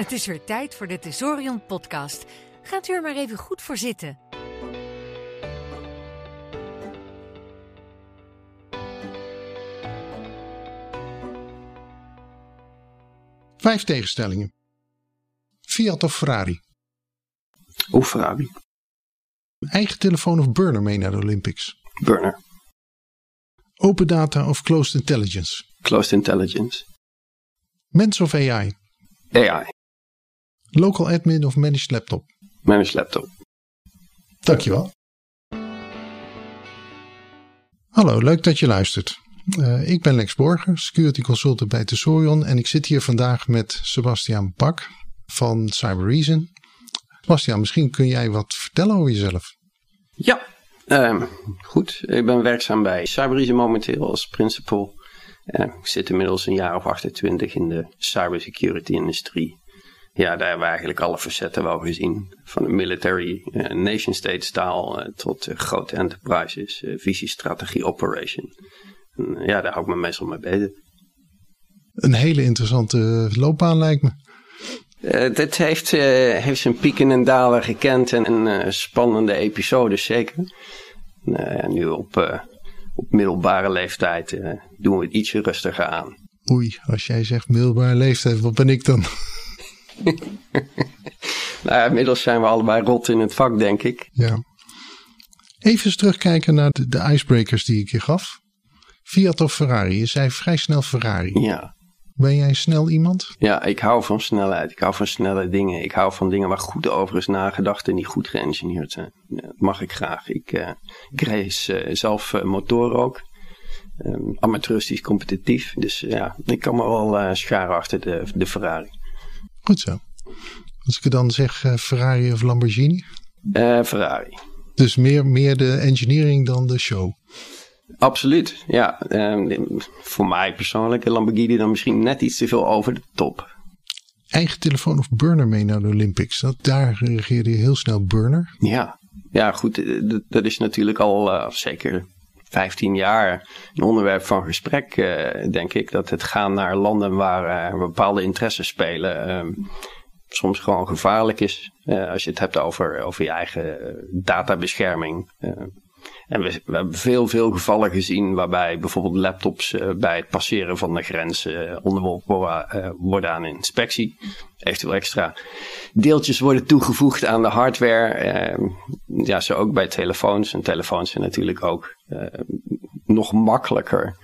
Het is weer tijd voor de Tesorion podcast. Gaat u er maar even goed voor zitten. Vijf tegenstellingen. Fiat of Ferrari? Of Ferrari. Eigen telefoon of burner mee naar de Olympics? Burner. Open data of closed intelligence? Closed Intelligence. Mens of AI? AI. Local admin of managed laptop? Managed laptop. Dankjewel. Hallo, leuk dat je luistert. Uh, ik ben Lex Borger, security consultant bij Tesorion en ik zit hier vandaag met Sebastiaan Bak van CyberReason. Sebastiaan, misschien kun jij wat vertellen over jezelf? Ja, uh, goed. Ik ben werkzaam bij CyberReason momenteel als principal. Uh, ik zit inmiddels een jaar of 28 in de cybersecurity industrie. Ja, daar hebben we eigenlijk alle facetten wel gezien. Van de military, uh, nation state staal uh, tot grote enterprises, visie, strategie, operation. En, ja, daar hou ik me meestal mee bezig. Een hele interessante loopbaan lijkt me. Dit heeft, heeft zijn pieken en dalen gekend en, en uh, spannende episodes zeker. nu op, op middelbare leeftijd doen we het ietsje rustiger aan. Oei, als jij zegt middelbare leeftijd, wat ben ik dan? nou, inmiddels zijn we allebei rot in het vak, denk ik. Ja. Even eens terugkijken naar de, de icebreakers die ik je gaf. Fiat of Ferrari? Je zei vrij snel Ferrari. Ja. Ben jij snel iemand? Ja, ik hou van snelheid. Ik hou van snelle dingen. Ik hou van dingen waar goed over is nagedacht en die goed geëngineerd zijn. Dat mag ik graag. Ik, uh, ik race uh, zelf uh, motoren ook. Um, amateuristisch competitief. Dus ja, ik kan me wel scharen achter de, de Ferrari. Goed zo. Als ik dan zeg Ferrari of Lamborghini? Ferrari. Dus meer, meer de engineering dan de show? Absoluut, ja. Um, voor mij persoonlijk, een Lamborghini dan misschien net iets te veel over de top. Eigen telefoon of burner mee naar de Olympics? Dat, daar reageerde je heel snel burner. Ja, ja goed, dat is natuurlijk al uh, zeker 15 jaar een onderwerp van gesprek, uh, denk ik. Dat het gaan naar landen waar uh, bepaalde interesses spelen um, soms gewoon gevaarlijk is. als je het hebt over, over je eigen databescherming. En we, we, hebben veel, veel gevallen gezien waarbij bijvoorbeeld laptops bij het passeren van de grens uh, onderworpen worden aan inspectie. Eventueel extra deeltjes worden toegevoegd aan de hardware. ja, zo ook bij telefoons. En telefoons zijn natuurlijk ook nog makkelijker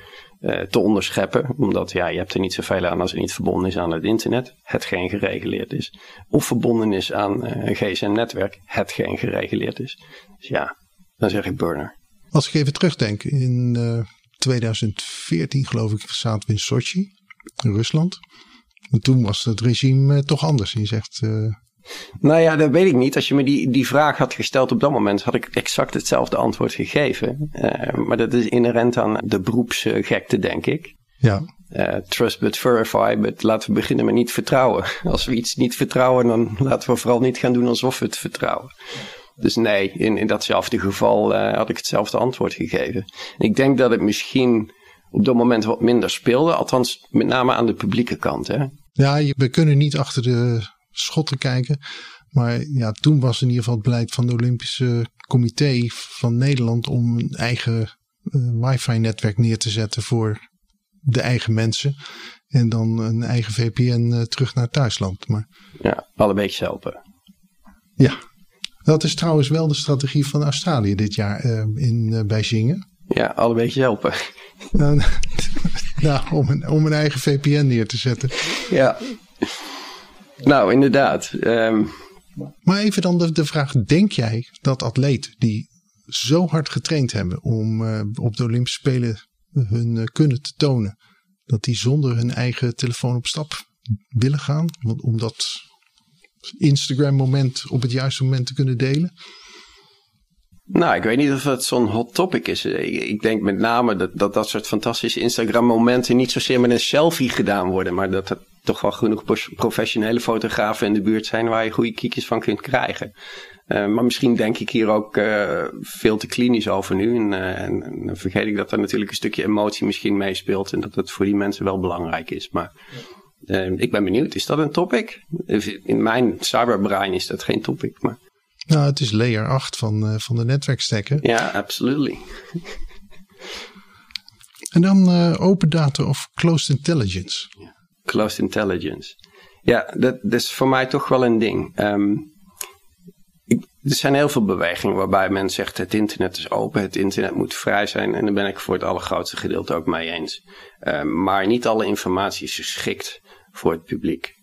te onderscheppen. Omdat ja, je hebt er niet zoveel aan als het niet verbonden is aan het internet. Hetgeen gereguleerd is. Of verbonden is aan een gsm-netwerk. Hetgeen gereguleerd is. Dus ja, dan zeg ik burner. Als ik even terugdenk, in uh, 2014 geloof ik zaten we in Sochi, in Rusland. En toen was het regime toch anders. Je zegt... Nou ja, dat weet ik niet. Als je me die, die vraag had gesteld op dat moment, had ik exact hetzelfde antwoord gegeven. Uh, maar dat is inherent aan de beroepsgekte, denk ik. Ja. Uh, trust but verify, but laten we beginnen met niet vertrouwen. Als we iets niet vertrouwen, dan laten we vooral niet gaan doen alsof we het vertrouwen. Dus nee, in, in datzelfde geval uh, had ik hetzelfde antwoord gegeven. ik denk dat het misschien op dat moment wat minder speelde, althans met name aan de publieke kant. Hè? Ja, we kunnen niet achter de schotten kijken. Maar ja, toen was in ieder geval het beleid van de Olympische Comité van Nederland om een eigen uh, wifi-netwerk neer te zetten voor de eigen mensen. En dan een eigen VPN uh, terug naar thuisland. Maar, ja, allebei helpen. Ja, dat is trouwens wel de strategie van Australië dit jaar uh, in Beijing. Ja, alle beetje helpen. nou, nou om, een, om een eigen VPN neer te zetten. Ja. Nou, inderdaad. Um... Maar even dan de, de vraag: denk jij dat atleten die zo hard getraind hebben om uh, op de Olympische Spelen hun kunnen te tonen, dat die zonder hun eigen telefoon op stap willen gaan? Omdat Instagram moment op het juiste moment te kunnen delen? Nou, ik weet niet of dat zo'n hot topic is. Ik denk met name dat, dat dat soort fantastische Instagram momenten niet zozeer met een selfie gedaan worden, maar dat er toch wel genoeg professionele fotografen in de buurt zijn waar je goede kiekjes van kunt krijgen. Uh, maar misschien denk ik hier ook uh, veel te klinisch over nu. En, uh, en, en, dan vergeet ik dat er natuurlijk een stukje emotie misschien meespeelt. En dat het voor die mensen wel belangrijk is. Maar ik ben benieuwd, is dat een topic? In mijn cyberbrein is dat geen topic. Maar... Nou, het is layer 8 van, van de netwerkstekken. Ja, absolutely. En dan open data of closed intelligence. Closed intelligence. Ja, dat, dat, is voor mij toch wel een ding. Um, er zijn heel veel bewegingen waarbij men zegt het internet is open, het internet moet vrij zijn. En daar ben ik voor het allergrootste gedeelte ook mee eens. Uh, maar niet alle informatie is geschikt voor het publiek.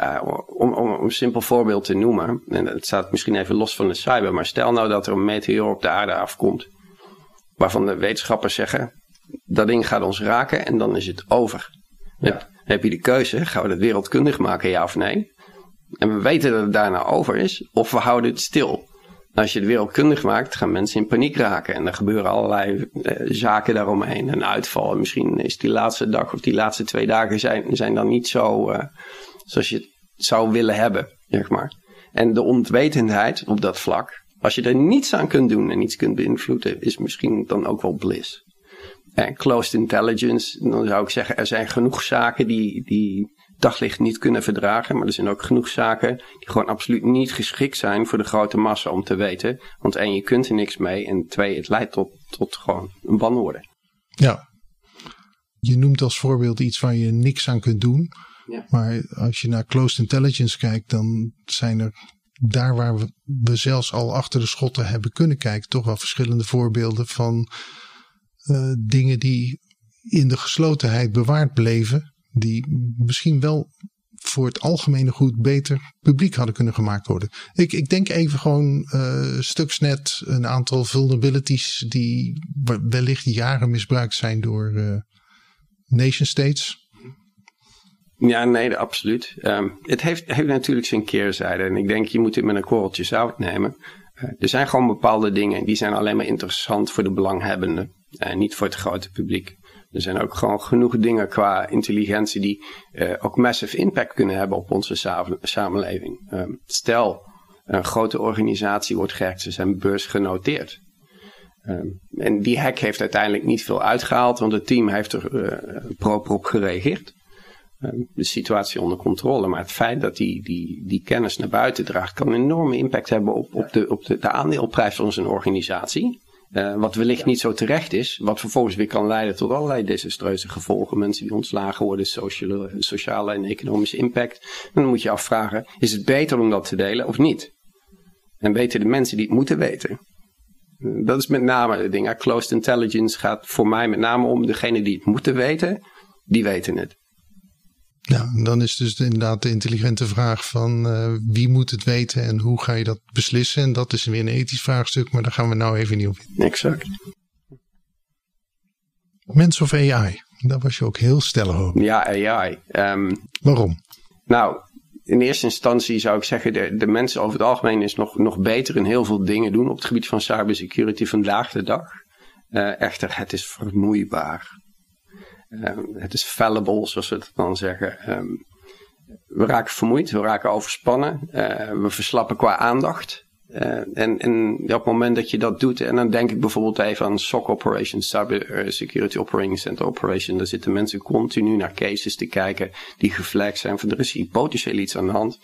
Uh, om, een simpel voorbeeld te noemen, en het staat misschien even los van de cyber, maar stel nou dat er een meteor op de aarde afkomt, waarvan de wetenschappers zeggen, dat ding gaat ons raken en dan is het over. Ja. heb je de keuze, gaan we het wereldkundig maken, ja of nee? En we weten dat het daarna over is, of we houden het stil. Als je het wereldkundig maakt, gaan mensen in paniek raken. En er gebeuren allerlei eh, zaken daaromheen. Een uitval. misschien is die laatste dag of die laatste twee dagen zijn, zijn dan niet zo uh, zoals je het zou willen hebben, zeg maar. En de ontwetendheid op dat vlak, als je er niets aan kunt doen en niets kunt beïnvloeden, is misschien dan ook wel bliss. En closed intelligence, dan zou ik zeggen, er zijn genoeg zaken die, die daglicht niet kunnen verdragen. Maar er zijn ook genoeg zaken die gewoon absoluut niet geschikt zijn voor de grote massa om te weten. Want één, je kunt er niks mee. En twee, het leidt tot, tot gewoon een banorde. Ja. Je noemt als voorbeeld iets waar je niks aan kunt doen. Maar als je naar closed intelligence kijkt, dan zijn er daar waar we, we zelfs al achter de schotten hebben kunnen kijken, toch wel verschillende voorbeelden van uh, dingen die in de geslotenheid bewaard bleven die misschien wel voor het algemene goed beter publiek hadden kunnen gemaakt worden. Ik, ik denk even gewoon uh, Stuxnet, een aantal vulnerabilities die wellicht jaren misbruikt zijn door uh, nation states. Ja, nee, absoluut. Um, het heeft, heeft natuurlijk zijn keerzijde. En ik denk, je moet het met een korreltje zout nemen. Uh, er zijn gewoon bepaalde dingen die zijn alleen maar interessant voor de belanghebbenden. En niet voor het grote publiek. Er zijn ook gewoon genoeg dingen qua intelligentie die uh, ook massive impact kunnen hebben op onze samenleving. Um, stel, een grote organisatie wordt gehackt, ze zijn beursgenoteerd. Um, en die hack heeft uiteindelijk niet veel uitgehaald, want het team heeft er uh, proper op gereageerd. Um, de situatie onder controle. Maar het feit dat die, die, die kennis naar buiten draagt, kan een enorme impact hebben op, op, de, op de, de aandeelprijs van zo'n organisatie. Uh, wat wellicht niet zo terecht is, wat vervolgens weer kan leiden tot allerlei desastreuze gevolgen. Mensen die ontslagen worden, sociale, sociale en economische impact. En dan moet je afvragen, is het beter om dat te delen of niet? En weten de mensen die het moeten weten? Uh, dat is met name het ding. Closed intelligence gaat voor mij met name om degene die het moeten weten, die weten het. Ja, dan is dus inderdaad de intelligente vraag van uh, wie moet het weten en hoe ga je dat beslissen. En dat is weer een ethisch vraagstuk, maar daar gaan we nou even niet op in. Exact. Mens of AI? Daar was je ook heel stellig over. Ja, AI. Um, Waarom? Nou, in eerste instantie zou ik zeggen, de, de mensen over het algemeen is nog, nog beter in heel veel dingen doen op het gebied van cybersecurity vandaag de dag. Uh, echter, het is vermoeibaar. Ehm, het is fallible, zoals we het dan zeggen. Ehm, we raken vermoeid, we raken overspannen, uh, we verslappen qua aandacht. Uh, en, en op het moment dat je dat doet, en dan denk ik bijvoorbeeld even aan SOC operations, Cyber eh, Security Operating Center Operation. Daar zitten mensen continu naar cases te kijken die geflagd zijn. Van er is hier potentieel iets aan de hand.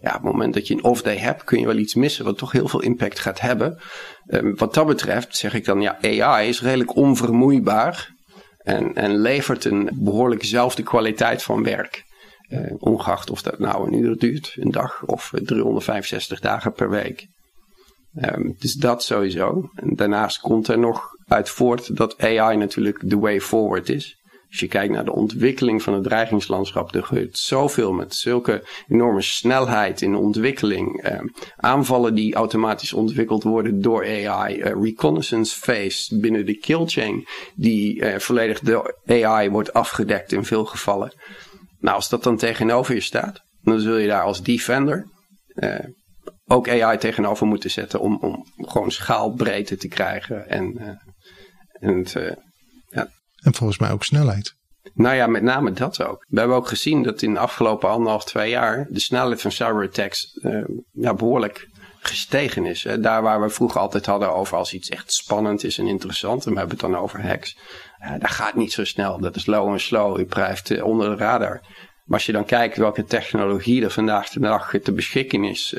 Ja, op het moment dat je een off-day hebt, kun je wel iets missen wat toch heel veel impact gaat hebben. Um, wat dat betreft zeg ik dan, ja, AI is redelijk onvermoeibaar. En, en levert een behoorlijk dezelfde kwaliteit van werk. Uh, ongeacht of dat nou een uur duurt, een dag of 365 dagen per week. Um, dus dat sowieso. En daarnaast komt er nog uit voort dat AI natuurlijk de way forward is. Als je kijkt naar de ontwikkeling van het dreigingslandschap, er gebeurt zoveel met zulke enorme snelheid in ontwikkeling. Eh, aanvallen die automatisch ontwikkeld worden door AI. Eh, reconnaissance phase binnen de killchain die eh, volledig door AI wordt afgedekt in veel gevallen. Nou, als dat dan tegenover je staat, dan zul je daar als defender eh, ook AI tegenover moeten zetten om, om gewoon schaalbreedte te krijgen en, en het, en volgens mij ook snelheid. Nou ja, met name dat ook. We hebben ook gezien dat in de afgelopen anderhalf, twee jaar de snelheid van cyberattacks ja, behoorlijk gestegen is. Daar waar we vroeger altijd hadden over als iets echt spannend is en interessant, en we hebben het dan over hacks, uh, dat gaat niet zo snel. Dat is low en slow, je blijft uh, onder de radar. Maar als je dan kijkt welke technologie er vandaag de dag te beschikking is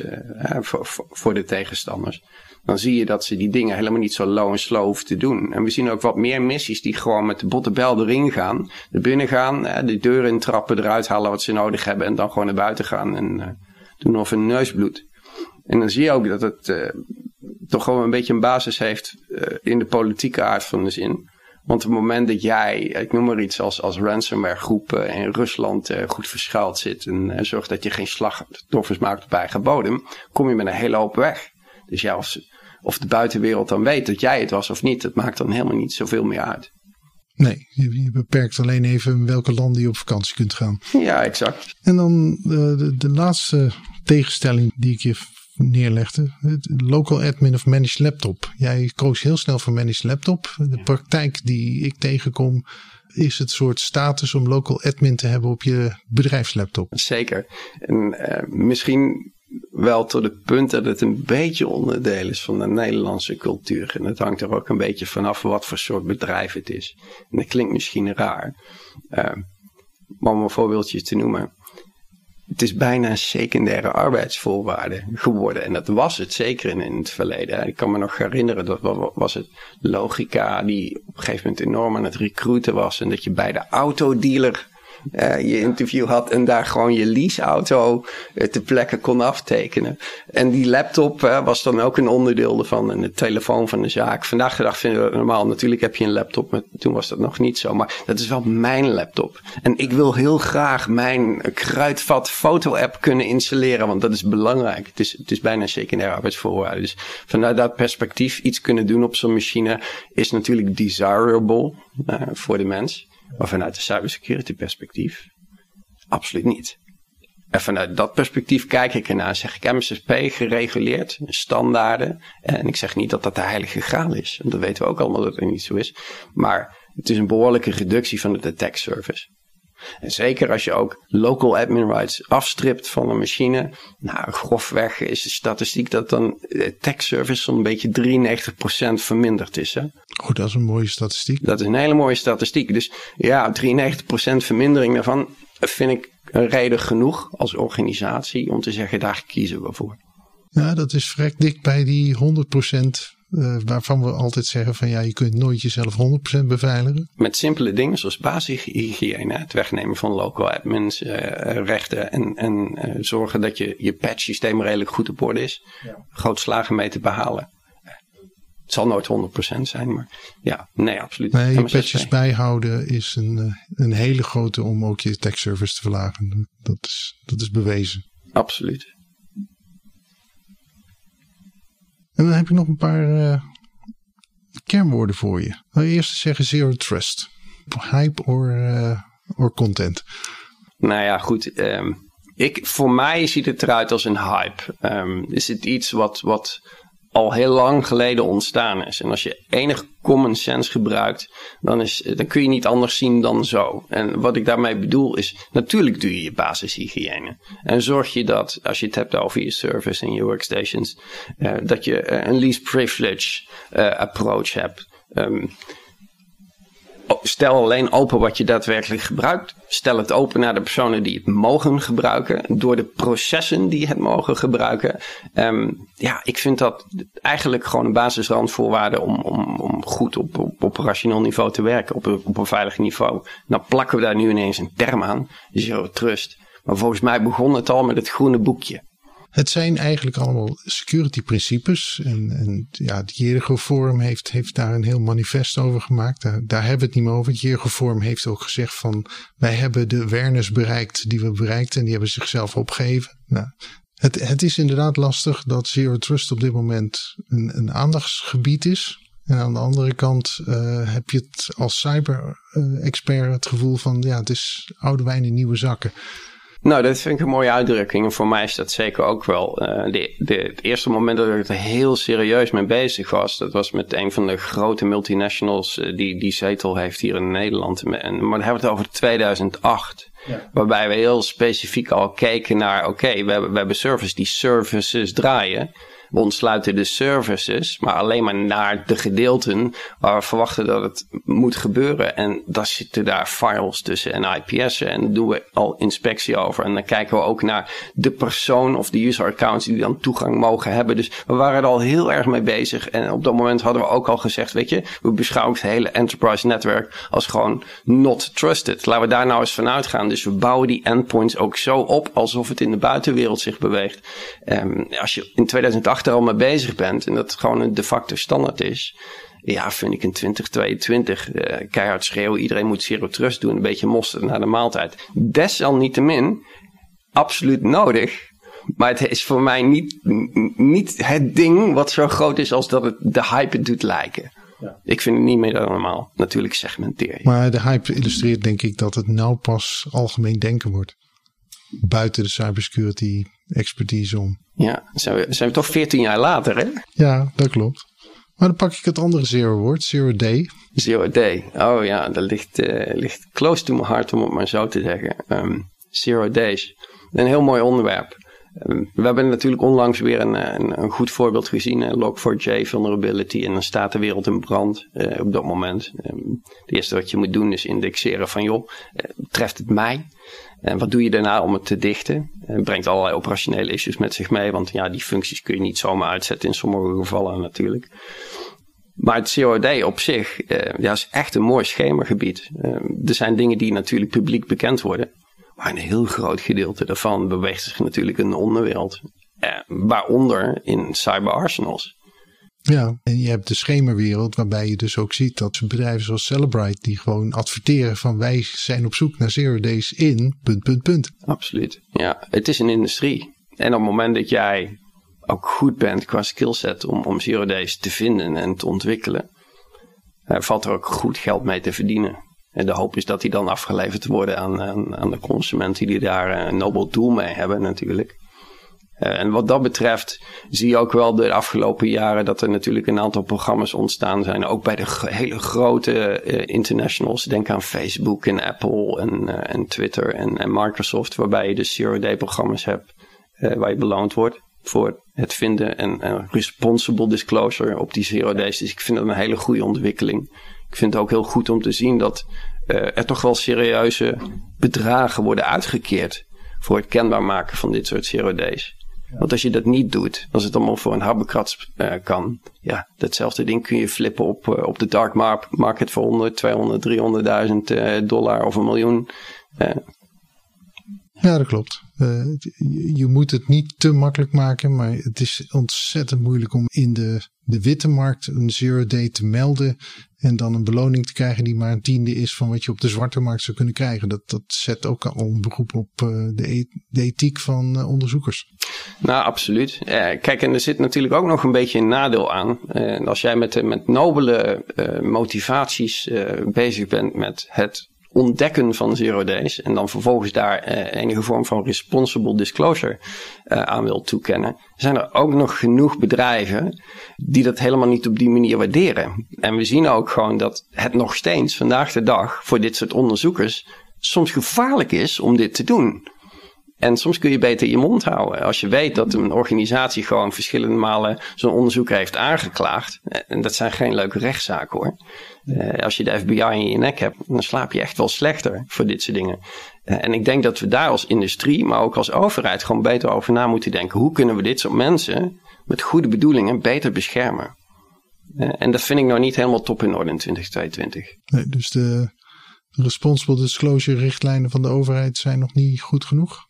voor, voor de tegenstanders, dan zie je dat ze die dingen helemaal niet zo low en slow hoeven te doen. En we zien ook wat meer missies die gewoon met de bottebel erin gaan, er binnen gaan, de deuren intrappen, eruit halen wat ze nodig hebben en dan gewoon naar buiten gaan en uh, doen of een neus bloedt. En dan zie je ook dat het uh, toch gewoon een beetje een basis heeft in de politieke aard van de zin. Want op het moment dat jij, ik noem maar iets als, als ransomware groepen in Rusland goed verschuild zit en zorgt dat je geen slachtoffers maakt op eigen bodem, kom je met een hele hoop weg. Dus ja, of, of de buitenwereld dan weet dat jij het was of niet, dat maakt dan helemaal niet zoveel meer uit. Nee, je, je beperkt alleen even welke landen je op vakantie kunt gaan. Ja, exact. En dan de, de, de laatste tegenstelling die ik je neerlegde. Local admin of managed laptop. Jij koos heel snel voor managed laptop. De praktijk die ik tegenkom is het soort status om local admin te hebben op je bedrijfslaptop. Zeker. En uh, misschien wel tot het punt dat het een beetje onderdeel is van de Nederlandse cultuur. En het hangt er ook een beetje vanaf wat voor soort bedrijf het is. En dat klinkt misschien raar. Maar om een voorbeeldje te noemen het is bijna een secundaire arbeidsvoorwaarde geworden. En dat was het zeker in, in het verleden. Ik kan me nog herinneren, dat was het logica die op een gegeven moment enorm aan het recruiten was. En dat je bij de autodealer uh, je interview had en daar gewoon je leaseauto uh, te plekke kon aftekenen. En die laptop uh, was dan ook een onderdeel ervan en de telefoon van de zaak. Vandaag de dag vinden we normaal. Natuurlijk heb je een laptop, maar toen was dat nog niet zo. Maar dat is wel mijn laptop. En ik wil heel graag mijn kruidvat foto-app kunnen installeren, want dat is belangrijk. Het is, het is bijna een secundaire arbeidsvoorwaarde. Dus vanuit dat perspectief iets kunnen doen op zo'n machine is natuurlijk desirable voor de mens. Maar vanuit de cybersecurity perspectief, absoluut niet. En vanuit dat perspectief kijk ik ernaar. Zeg ik MSSP gereguleerd, standaarden. En ik zeg niet dat dat de heilige graal is. Want dat weten we ook allemaal dat het niet zo is. Maar het is een behoorlijke reductie van de attack service. En zeker als je ook local admin rights afstript van een machine. Nou, grofweg is de statistiek dat dan de tech service zo'n beetje 93% verminderd is. Hè? Goed, dat is een mooie statistiek. Dat is een hele mooie statistiek. Dus ja, 93% vermindering daarvan vind ik een reden genoeg als organisatie om te zeggen daar kiezen we voor. Ja, dat is vrek dik bij die 100% uh, waarvan we altijd zeggen van ja, je kunt nooit jezelf 100% beveiligen. Met simpele dingen zoals basishygiëne, het wegnemen van local admins, uh, rechten en, en uh, zorgen dat je, je patch systeem redelijk goed op orde is. Ja. Groot slagen mee te behalen. Het zal nooit 100% zijn, maar ja, nee, absoluut. Nee, je patches bijhouden is een, een hele grote om ook je tech service te verlagen. Dat is, dat is bewezen. Absoluut. En dan heb ik nog een paar uh, kernwoorden voor je. Nou, eerst zeggen zero trust. Hype or, uh, or content. Nou ja, goed. Um, ik, voor mij ziet het eruit als een hype. Um, is het iets wat, wat al heel lang geleden ontstaan is. En als je enig common sense gebruikt, dan, is, dan kun je niet anders zien dan zo. En wat ik daarmee bedoel is, natuurlijk doe je je basishygiëne. En zorg je dat, als je het hebt over je service en je workstations, uh, dat je een least privilege uh, approach hebt. Um, stel alleen open wat je daadwerkelijk gebruikt. Stel het open naar de personen die het mogen gebruiken. Door de processen die het mogen gebruiken. Um, ja, ik vind dat eigenlijk gewoon een basisrandvoorwaarde om, om, om goed op, op operationeel niveau te werken. Op, op een veilig niveau. Nou plakken we daar nu ineens een term aan. Zero trust. Maar volgens mij begon het al met het groene boekje. Het zijn eigenlijk allemaal security principes. En, en ja, het Jericho Forum heeft, heeft daar een heel manifest over gemaakt. Daar, daar hebben we het niet meer over. Het Jericho Forum heeft ook gezegd van wij hebben de awareness bereikt die we bereikt en die hebben zichzelf opgegeven. Nou, het, het is inderdaad lastig dat Zero Trust op dit moment een, een aandachtsgebied is. En aan de andere kant uh, heb je het als cyber-expert het gevoel van ja, het is oude wijn in nieuwe zakken. Nou, dat vind ik een mooie uitdrukking. En voor mij is dat zeker ook wel. Uh, de, de, het eerste moment dat ik er heel serieus mee bezig was, dat was met een van de grote multinationals uh, die die zetel heeft hier in Nederland. En, maar dan hebben we het over 2008. Ja. Waarbij we heel specifiek al keken naar, oké, okay, we, hebben, we hebben services die services draaien. We ontsluiten de services, maar alleen maar naar de gedeelten waar we verwachten dat het moet gebeuren. En daar zitten daar files tussen en IPS'en en doen we al inspectie over. En dan kijken we ook naar de persoon of de user accounts die dan toegang mogen hebben. Dus we waren er al heel erg mee bezig. En op dat moment hadden we ook al gezegd, weet je, we beschouwen het hele enterprise netwerk als gewoon not trusted. Laten we daar nou eens vanuit gaan. Dus we bouwen die endpoints ook zo op alsof het in de buitenwereld zich beweegt. Um, als je in 2008 er al mee bezig bent en dat gewoon een de facto standaard is. Ja, vind ik in 2022 uh, eh, keihard schreeuwen. Iedereen moet zero trust doen. Een beetje mosterd naar de maaltijd. Desalniettemin, absoluut nodig. Maar het is voor mij niet, niet het ding wat zo groot is als dat het de hype het doet lijken. Ja. Ik vind het niet meer dan normaal. Natuurlijk segmenteer je. Maar de hype illustreert denk ik dat het nou pas algemeen denken wordt. Buiten de cybersecurity expertise om. Ja, zijn we, zijn we toch 14 jaar later hè? Ja, dat klopt. Maar dan pak ik het andere zero woord, zero day. Zero day. Oh ja, dat ligt, uh, ligt close to my heart om het maar zo te zeggen. Um, zero days. Een heel mooi onderwerp. Ehm, we hebben natuurlijk onlangs weer een, een, een goed voorbeeld gezien, Log4j vulnerability. En dan staat de wereld in brand uh, op dat moment. Um, het eerste wat je moet doen is indexeren van joh, treft het mij? En wat doe je daarna om het te dichten? Het brengt allerlei operationele issues met zich mee, want ja, die functies kun je niet zomaar uitzetten in sommige gevallen natuurlijk. Maar het COD op zich ja, is echt een mooi schemergebied. er zijn dingen die natuurlijk publiek bekend worden. Maar een heel groot gedeelte daarvan beweegt zich natuurlijk in de onderwereld. Eh, waaronder in cyberarsenals. Ja, en je hebt de schemerwereld waarbij je dus ook ziet dat bedrijven zoals Celebrite die gewoon adverteren van wij zijn op zoek naar zero days in punt, punt, punt. Absoluut. Ja, het is een industrie. En op het moment dat jij ook goed bent qua skillset om, om zero days te vinden en te ontwikkelen, uh, valt er ook goed geld mee te verdienen. En de hoop is dat die dan afgeleverd worden aan, aan, de consumenten die daar een nobel doel mee hebben natuurlijk. Uh, en wat dat betreft zie je ook wel de afgelopen jaren dat er natuurlijk een aantal programma's ontstaan zijn. Ook bij de hele grote uh, internationals. Denk aan Facebook en Apple en, uh, en Twitter en, en, Microsoft. Waarbij je dus zero-day programma's hebt waar je beloond wordt voor het vinden en, responsible disclosure op die zero. Dus ik vind dat een hele goede ontwikkeling. Ik vind het ook heel goed om te zien dat uh, er toch wel serieuze bedragen worden uitgekeerd voor het kenbaar maken van dit soort days. Want als je dat niet doet, als het allemaal voor een habbekrats uh, kan, ja, datzelfde ding kun je flippen op, uh, op de dark market voor 100, 200, 300.000 dollar of een miljoen. Ja, dat klopt. Uh, je moet het niet te makkelijk maken, maar het is ontzettend moeilijk om in de, de witte markt een zero day te melden en dan een beloning te krijgen die maar een tiende is van wat je op de zwarte markt zou kunnen krijgen. Dat, dat zet ook al een beroep op uh, de, e de, ethiek van uh, onderzoekers. Nou, absoluut. kijk, en er zit natuurlijk ook nog een beetje een nadeel aan. als jij met, met nobele motivaties bezig bent met het ontdekken van zero days en dan vervolgens daar uh, enige vorm van responsible disclosure uh, aan wil toekennen, zijn er ook nog genoeg bedrijven die dat helemaal niet op die manier waarderen. En we zien ook gewoon dat het nog steeds vandaag de dag voor dit soort onderzoekers soms gevaarlijk is om dit te doen. En soms kun je beter je mond houden. Als je weet dat een organisatie gewoon verschillende malen zo'n onderzoek heeft aangeklaagd. En dat zijn geen leuke rechtszaken hoor. Uh, als je de FBI in je nek hebt, dan slaap je echt wel slechter voor dit soort dingen. Uh, en ik denk dat we daar als industrie, maar ook als overheid, gewoon beter over na moeten denken. Hoe kunnen we dit soort mensen met goede bedoelingen beter beschermen? En dat vind ik nou niet helemaal top in orde in 2022. Nee, dus de responsible disclosure richtlijnen van de overheid zijn nog niet goed genoeg?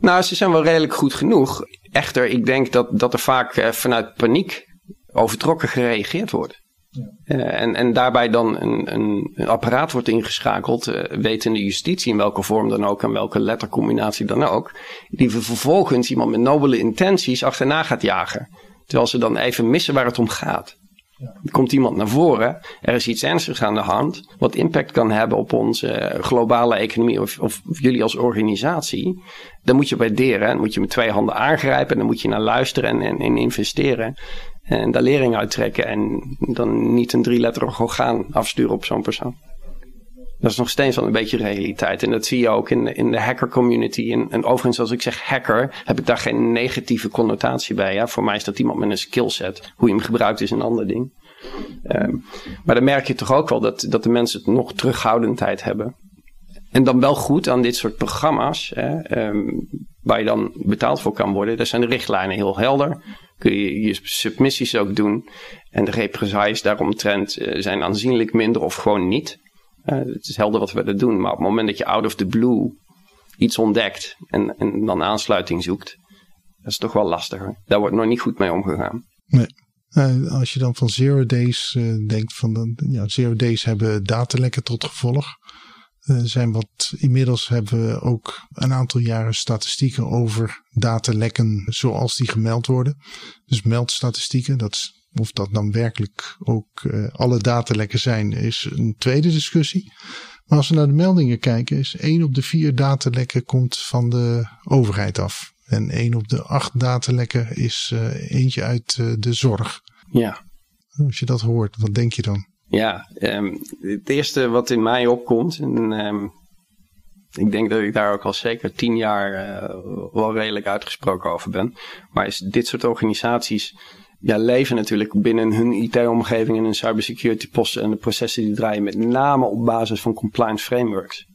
Nou, ze zijn wel redelijk goed genoeg. Echter, ik denk dat, dat er vaak vanuit paniek overtrokken gereageerd wordt. Ja. Uh, en, en daarbij dan een, een, een apparaat wordt ingeschakeld, uh, wetende justitie in welke vorm dan ook en welke lettercombinatie dan ook, die vervolgens iemand met nobele intenties achterna gaat jagen. Terwijl ze dan even missen waar het om gaat. Komt iemand naar voren, er is iets ernstigs aan de hand, wat impact kan hebben op onze globale economie of, of jullie als organisatie. Dan moet je waarderen, dan moet je met twee handen aangrijpen, en dan moet je naar luisteren en, en, en investeren. En daar lering uit trekken en dan niet een drieletterig orgaan afsturen op zo'n persoon. Dat is nog steeds wel een beetje realiteit. En dat zie je ook in, in de hacker community. En, en overigens, als ik zeg hacker, heb ik daar geen negatieve connotatie bij. Ja? Voor mij is dat iemand met een skillset. Hoe je hem gebruikt is een ander ding. Um, maar dan merk je toch ook wel dat, dat de mensen het nog terughoudendheid hebben. En dan wel goed aan dit soort programma's, hè, um, waar je dan betaald voor kan worden. Daar zijn de richtlijnen heel helder. Kun je je submissies ook doen. En de represailles daaromtrent uh, zijn aanzienlijk minder of gewoon niet. Uh, het is helder wat we er doen. Maar op het moment dat je out of the blue iets ontdekt en, en dan aansluiting zoekt, dat is toch wel lastiger. Daar wordt nog niet goed mee omgegaan. Nee. Uh, als je dan van zero days uh, denkt, van ja, zero days hebben datalekken tot gevolg. Zijn wat, inmiddels hebben we ook een aantal jaren statistieken over datalekken zoals die gemeld worden. Dus meldstatistieken, dat, of dat dan werkelijk ook alle datalekken zijn, is een tweede discussie. Maar als we naar de meldingen kijken, is één op de vier datalekken komt van de overheid af. En één op de acht datalekken is uh, eentje uit uh, de zorg. Ja. Als je dat hoort, wat denk je dan? Ja, um, het eerste wat in mij opkomt, en um, ik denk dat ik daar ook al zeker tien jaar uh, wel redelijk uitgesproken over ben, maar is dit soort organisaties ja, leven natuurlijk binnen hun IT-omgeving en hun cybersecurity posten en de processen die draaien met name op basis van compliance frameworks.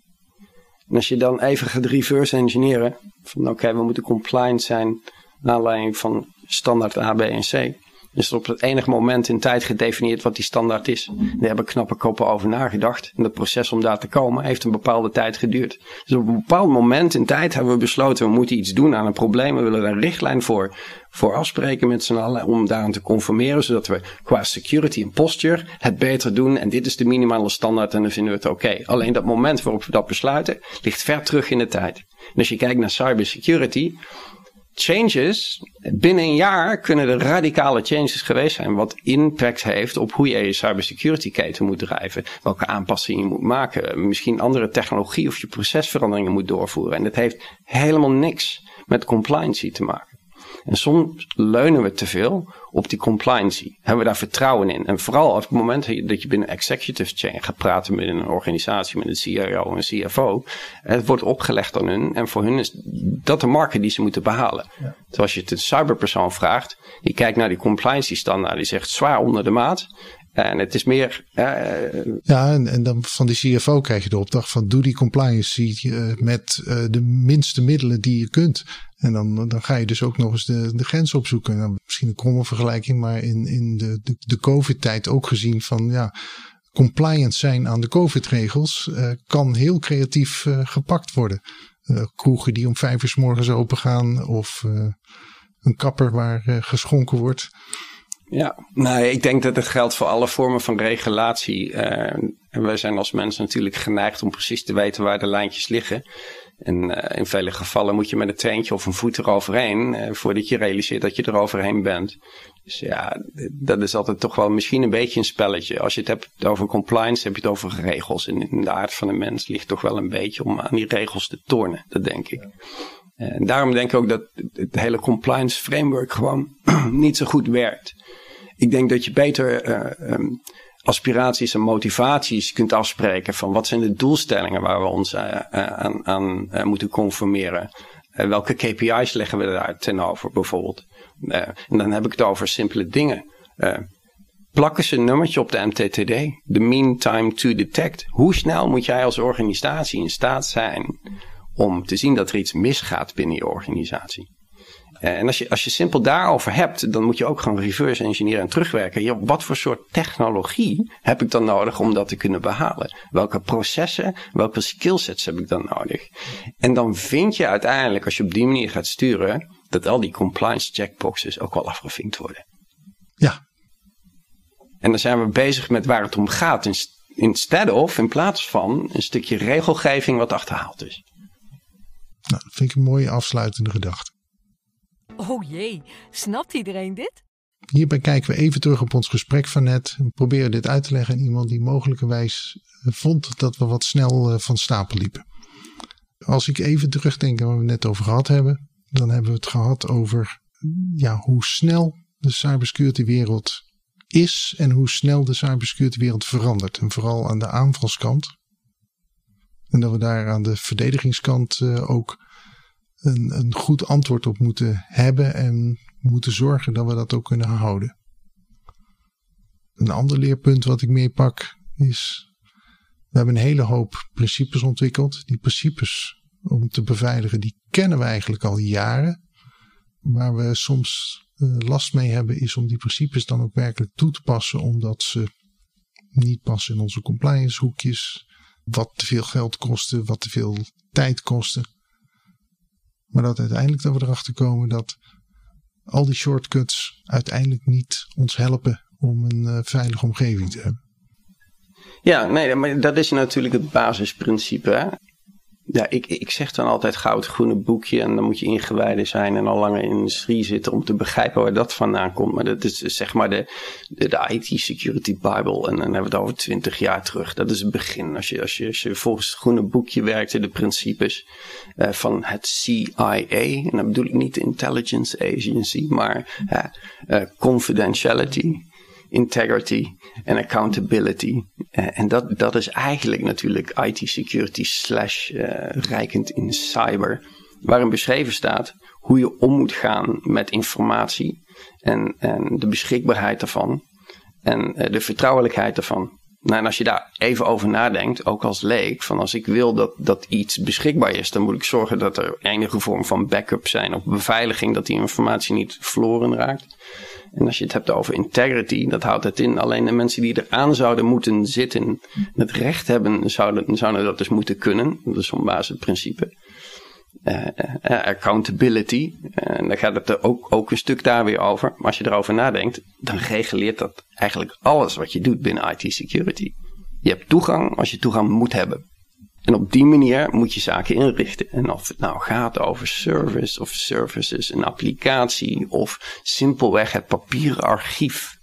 En als je dan even gaat reverse engineeren, van oké, we moeten compliant zijn naar aanleiding van standaard A, B en C is op het enige moment in tijd gedefinieerd wat die standaard is. Daar hebben knappe koppen over nagedacht. En dat proces om daar te komen heeft een bepaalde tijd geduurd. Dus op een bepaald moment in tijd hebben we besloten we moeten iets doen aan een probleem. We willen daar een richtlijn voor, voor afspreken met z'n allen om daaraan te conformeren. Zodat we qua security en posture het beter doen. En dit is de minimale standaard en dan vinden we het oké. Alleen dat moment waarop we dat besluiten ligt ver terug in de tijd. En als je kijkt naar cybersecurity changes, binnen een jaar kunnen er radicale changes geweest zijn. Wat impact heeft op hoe je je cybersecurity keten moet drijven. Welke aanpassingen je moet maken. Misschien andere technologie of je procesveranderingen moet doorvoeren. En dat heeft helemaal niks met compliance te maken. En soms leunen we te veel op die compliancy. Hebben we daar vertrouwen in? En vooral op het moment dat je binnen executive chain gaat praten met een organisatie, met een CIO en een CFO. Het wordt opgelegd aan hun. En voor hun is dat de markt die ze moeten behalen. Ja. Dus als je het een cyberpersoon vraagt, die kijkt naar die compliancy standaard, die zegt zwaar onder de maat. En het is meer. Uh, ja, en, en, dan van die CFO krijg je de opdracht van doe die compliance uh, met uh, de minste middelen die je kunt. En dan, dan ga je dus ook nog eens de, de grens opzoeken. Nou, misschien een kromme vergelijking, maar in, in de, de, de COVID-tijd ook gezien van ja, compliant zijn aan de COVID-regels kan heel creatief gepakt worden. kroegen die om vijf uur morgens open gaan of een kapper waar geschonken wordt. Ja, nou, ik denk dat het geldt voor alle vormen van regulatie. Uh, en wij zijn als mensen natuurlijk geneigd om precies te weten waar de lijntjes liggen. En uh, in vele gevallen moet je met een treintje of een voet eroverheen, uh, voordat je realiseert dat je eroverheen bent. Dus ja, dat is altijd toch wel misschien een beetje een spelletje. Als je het hebt over compliance, heb je het over regels. En in de aard van de mens ligt toch wel een beetje om aan die regels te tornen, dat denk ik. En daarom denk ik ook dat het hele compliance framework gewoon niet zo goed werkt. Ik denk dat je beter uh, um, aspiraties en motivaties kunt afspreken van wat zijn de doelstellingen waar we ons uh, aan, aan moeten conformeren. welke KPI's leggen we daar ten over bijvoorbeeld. en dan heb ik het over simpele dingen. plakken ze een nummertje op de MTTD, de mean time to detect. Hoe snel moet jij als organisatie in staat zijn om te zien dat er iets misgaat binnen je organisatie? Eh, en als je, als je simpel daarover hebt, dan moet je ook gewoon reverse engineeren en terugwerken. Ja, wat voor soort technologie heb ik dan nodig om dat te kunnen behalen? Welke processen, welke skillsets heb ik dan nodig? En dan vind je uiteindelijk, als je op die manier gaat sturen, dat al die compliance checkboxes ook wel afgevinkt worden. Ja. En dan zijn we bezig met waar het om gaat. Instead of, in plaats van, een stukje regelgeving wat achterhaald is. Nou, dat vind ik een mooie afsluitende gedachte. Oh jee, snapt iedereen dit? Hierbij kijken we even terug op ons gesprek van net. We proberen dit uit te leggen aan iemand die mogelijkerwijs eh, vond dat we wat snel eh, van stapel liepen. Als ik even terugdenk aan waar we het net over gehad hebben, dan hebben we het gehad over ja, hoe snel de cybersecurity wereld is en hoe snel de cybersecurity wereld verandert. En vooral aan de aanvalskant. En dat we daar aan de verdedigingskant uh, ook een, een goed antwoord op moeten hebben en moeten zorgen dat we dat ook kunnen houden. Een ander leerpunt wat ik meepak is, we hebben een hele hoop principes ontwikkeld. Die principes om te beveiligen, die kennen we eigenlijk al jaren. Waar we soms uh, last mee hebben is om die principes dan ook werkelijk toe te passen, omdat ze niet passen in onze compliance hoekjes, wat te veel geld kosten, wat te veel tijd kosten. Maar dat uiteindelijk dat we erachter komen dat al die shortcuts uiteindelijk niet ons helpen om een uh, veilige omgeving te hebben. Ja, nee, maar dat is natuurlijk het basisprincipe. Hè? Ja, ik, ik zeg dan altijd goud groene boekje en dan moet je ingewijden zijn en al langer in de industrie zitten om te begrijpen waar dat vandaan komt. Maar dat is zeg maar de, de, de IT Security Bible en dan hebben we het over twintig jaar terug. Dat is het begin. Als je, als je, als je volgens het groene boekje werkte, de principes uh, van het CIA, en dat bedoel ik niet de Intelligence Agency, maar uh, confidentiality, integrity en accountability. Uh, en dat, dat is eigenlijk natuurlijk IT security slash uh, rijkend in cyber. Waarin beschreven staat hoe je om moet gaan met informatie en, en de beschikbaarheid daarvan en uh, de vertrouwelijkheid daarvan. Nou, en als je daar even over nadenkt, ook als leek, van als ik wil dat, dat iets beschikbaar is, dan moet ik zorgen dat er enige vorm van backup zijn of beveiliging, dat die informatie niet verloren raakt. En als je het hebt over integrity, dat houdt het in. Alleen de mensen die eraan zouden moeten zitten, het recht hebben, zouden, zouden dat dus moeten kunnen. Dat is zo'n basisprincipe. Uh, uh, accountability. En dan gaat het er ook, ook een stuk daar weer over. Maar als je erover nadenkt, dan reguleert dat eigenlijk alles wat je doet binnen IT security. Je hebt toegang als je toegang moet hebben. En op die manier moet je zaken inrichten. En of het nou gaat over service of services, een applicatie of simpelweg het papieren archief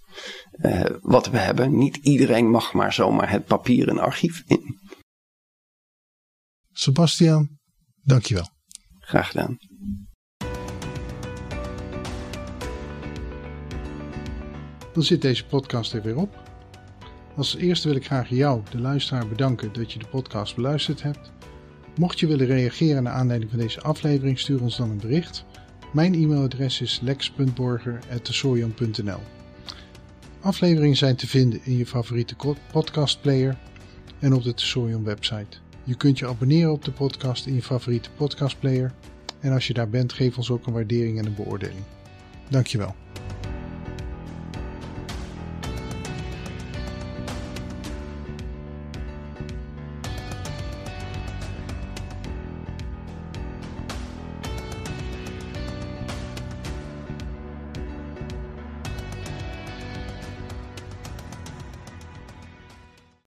uh, wat we hebben. Niet iedereen mag maar zomaar het papieren archief in. Sebastian, dankjewel. Graag gedaan. Dan zit deze podcast er weer op. Als eerste wil ik graag jou, de luisteraar, bedanken dat je de podcast beluisterd hebt. Mocht je willen reageren naar aanleiding van deze aflevering, stuur ons dan een bericht. Mijn e-mailadres is lex.borger.tesorion.nl Afleveringen zijn te vinden in je favoriete podcastplayer en op de Tesorion website. Je kunt je abonneren op de podcast in je favoriete podcastplayer. En als je daar bent, geef ons ook een waardering en een beoordeling. Dankjewel.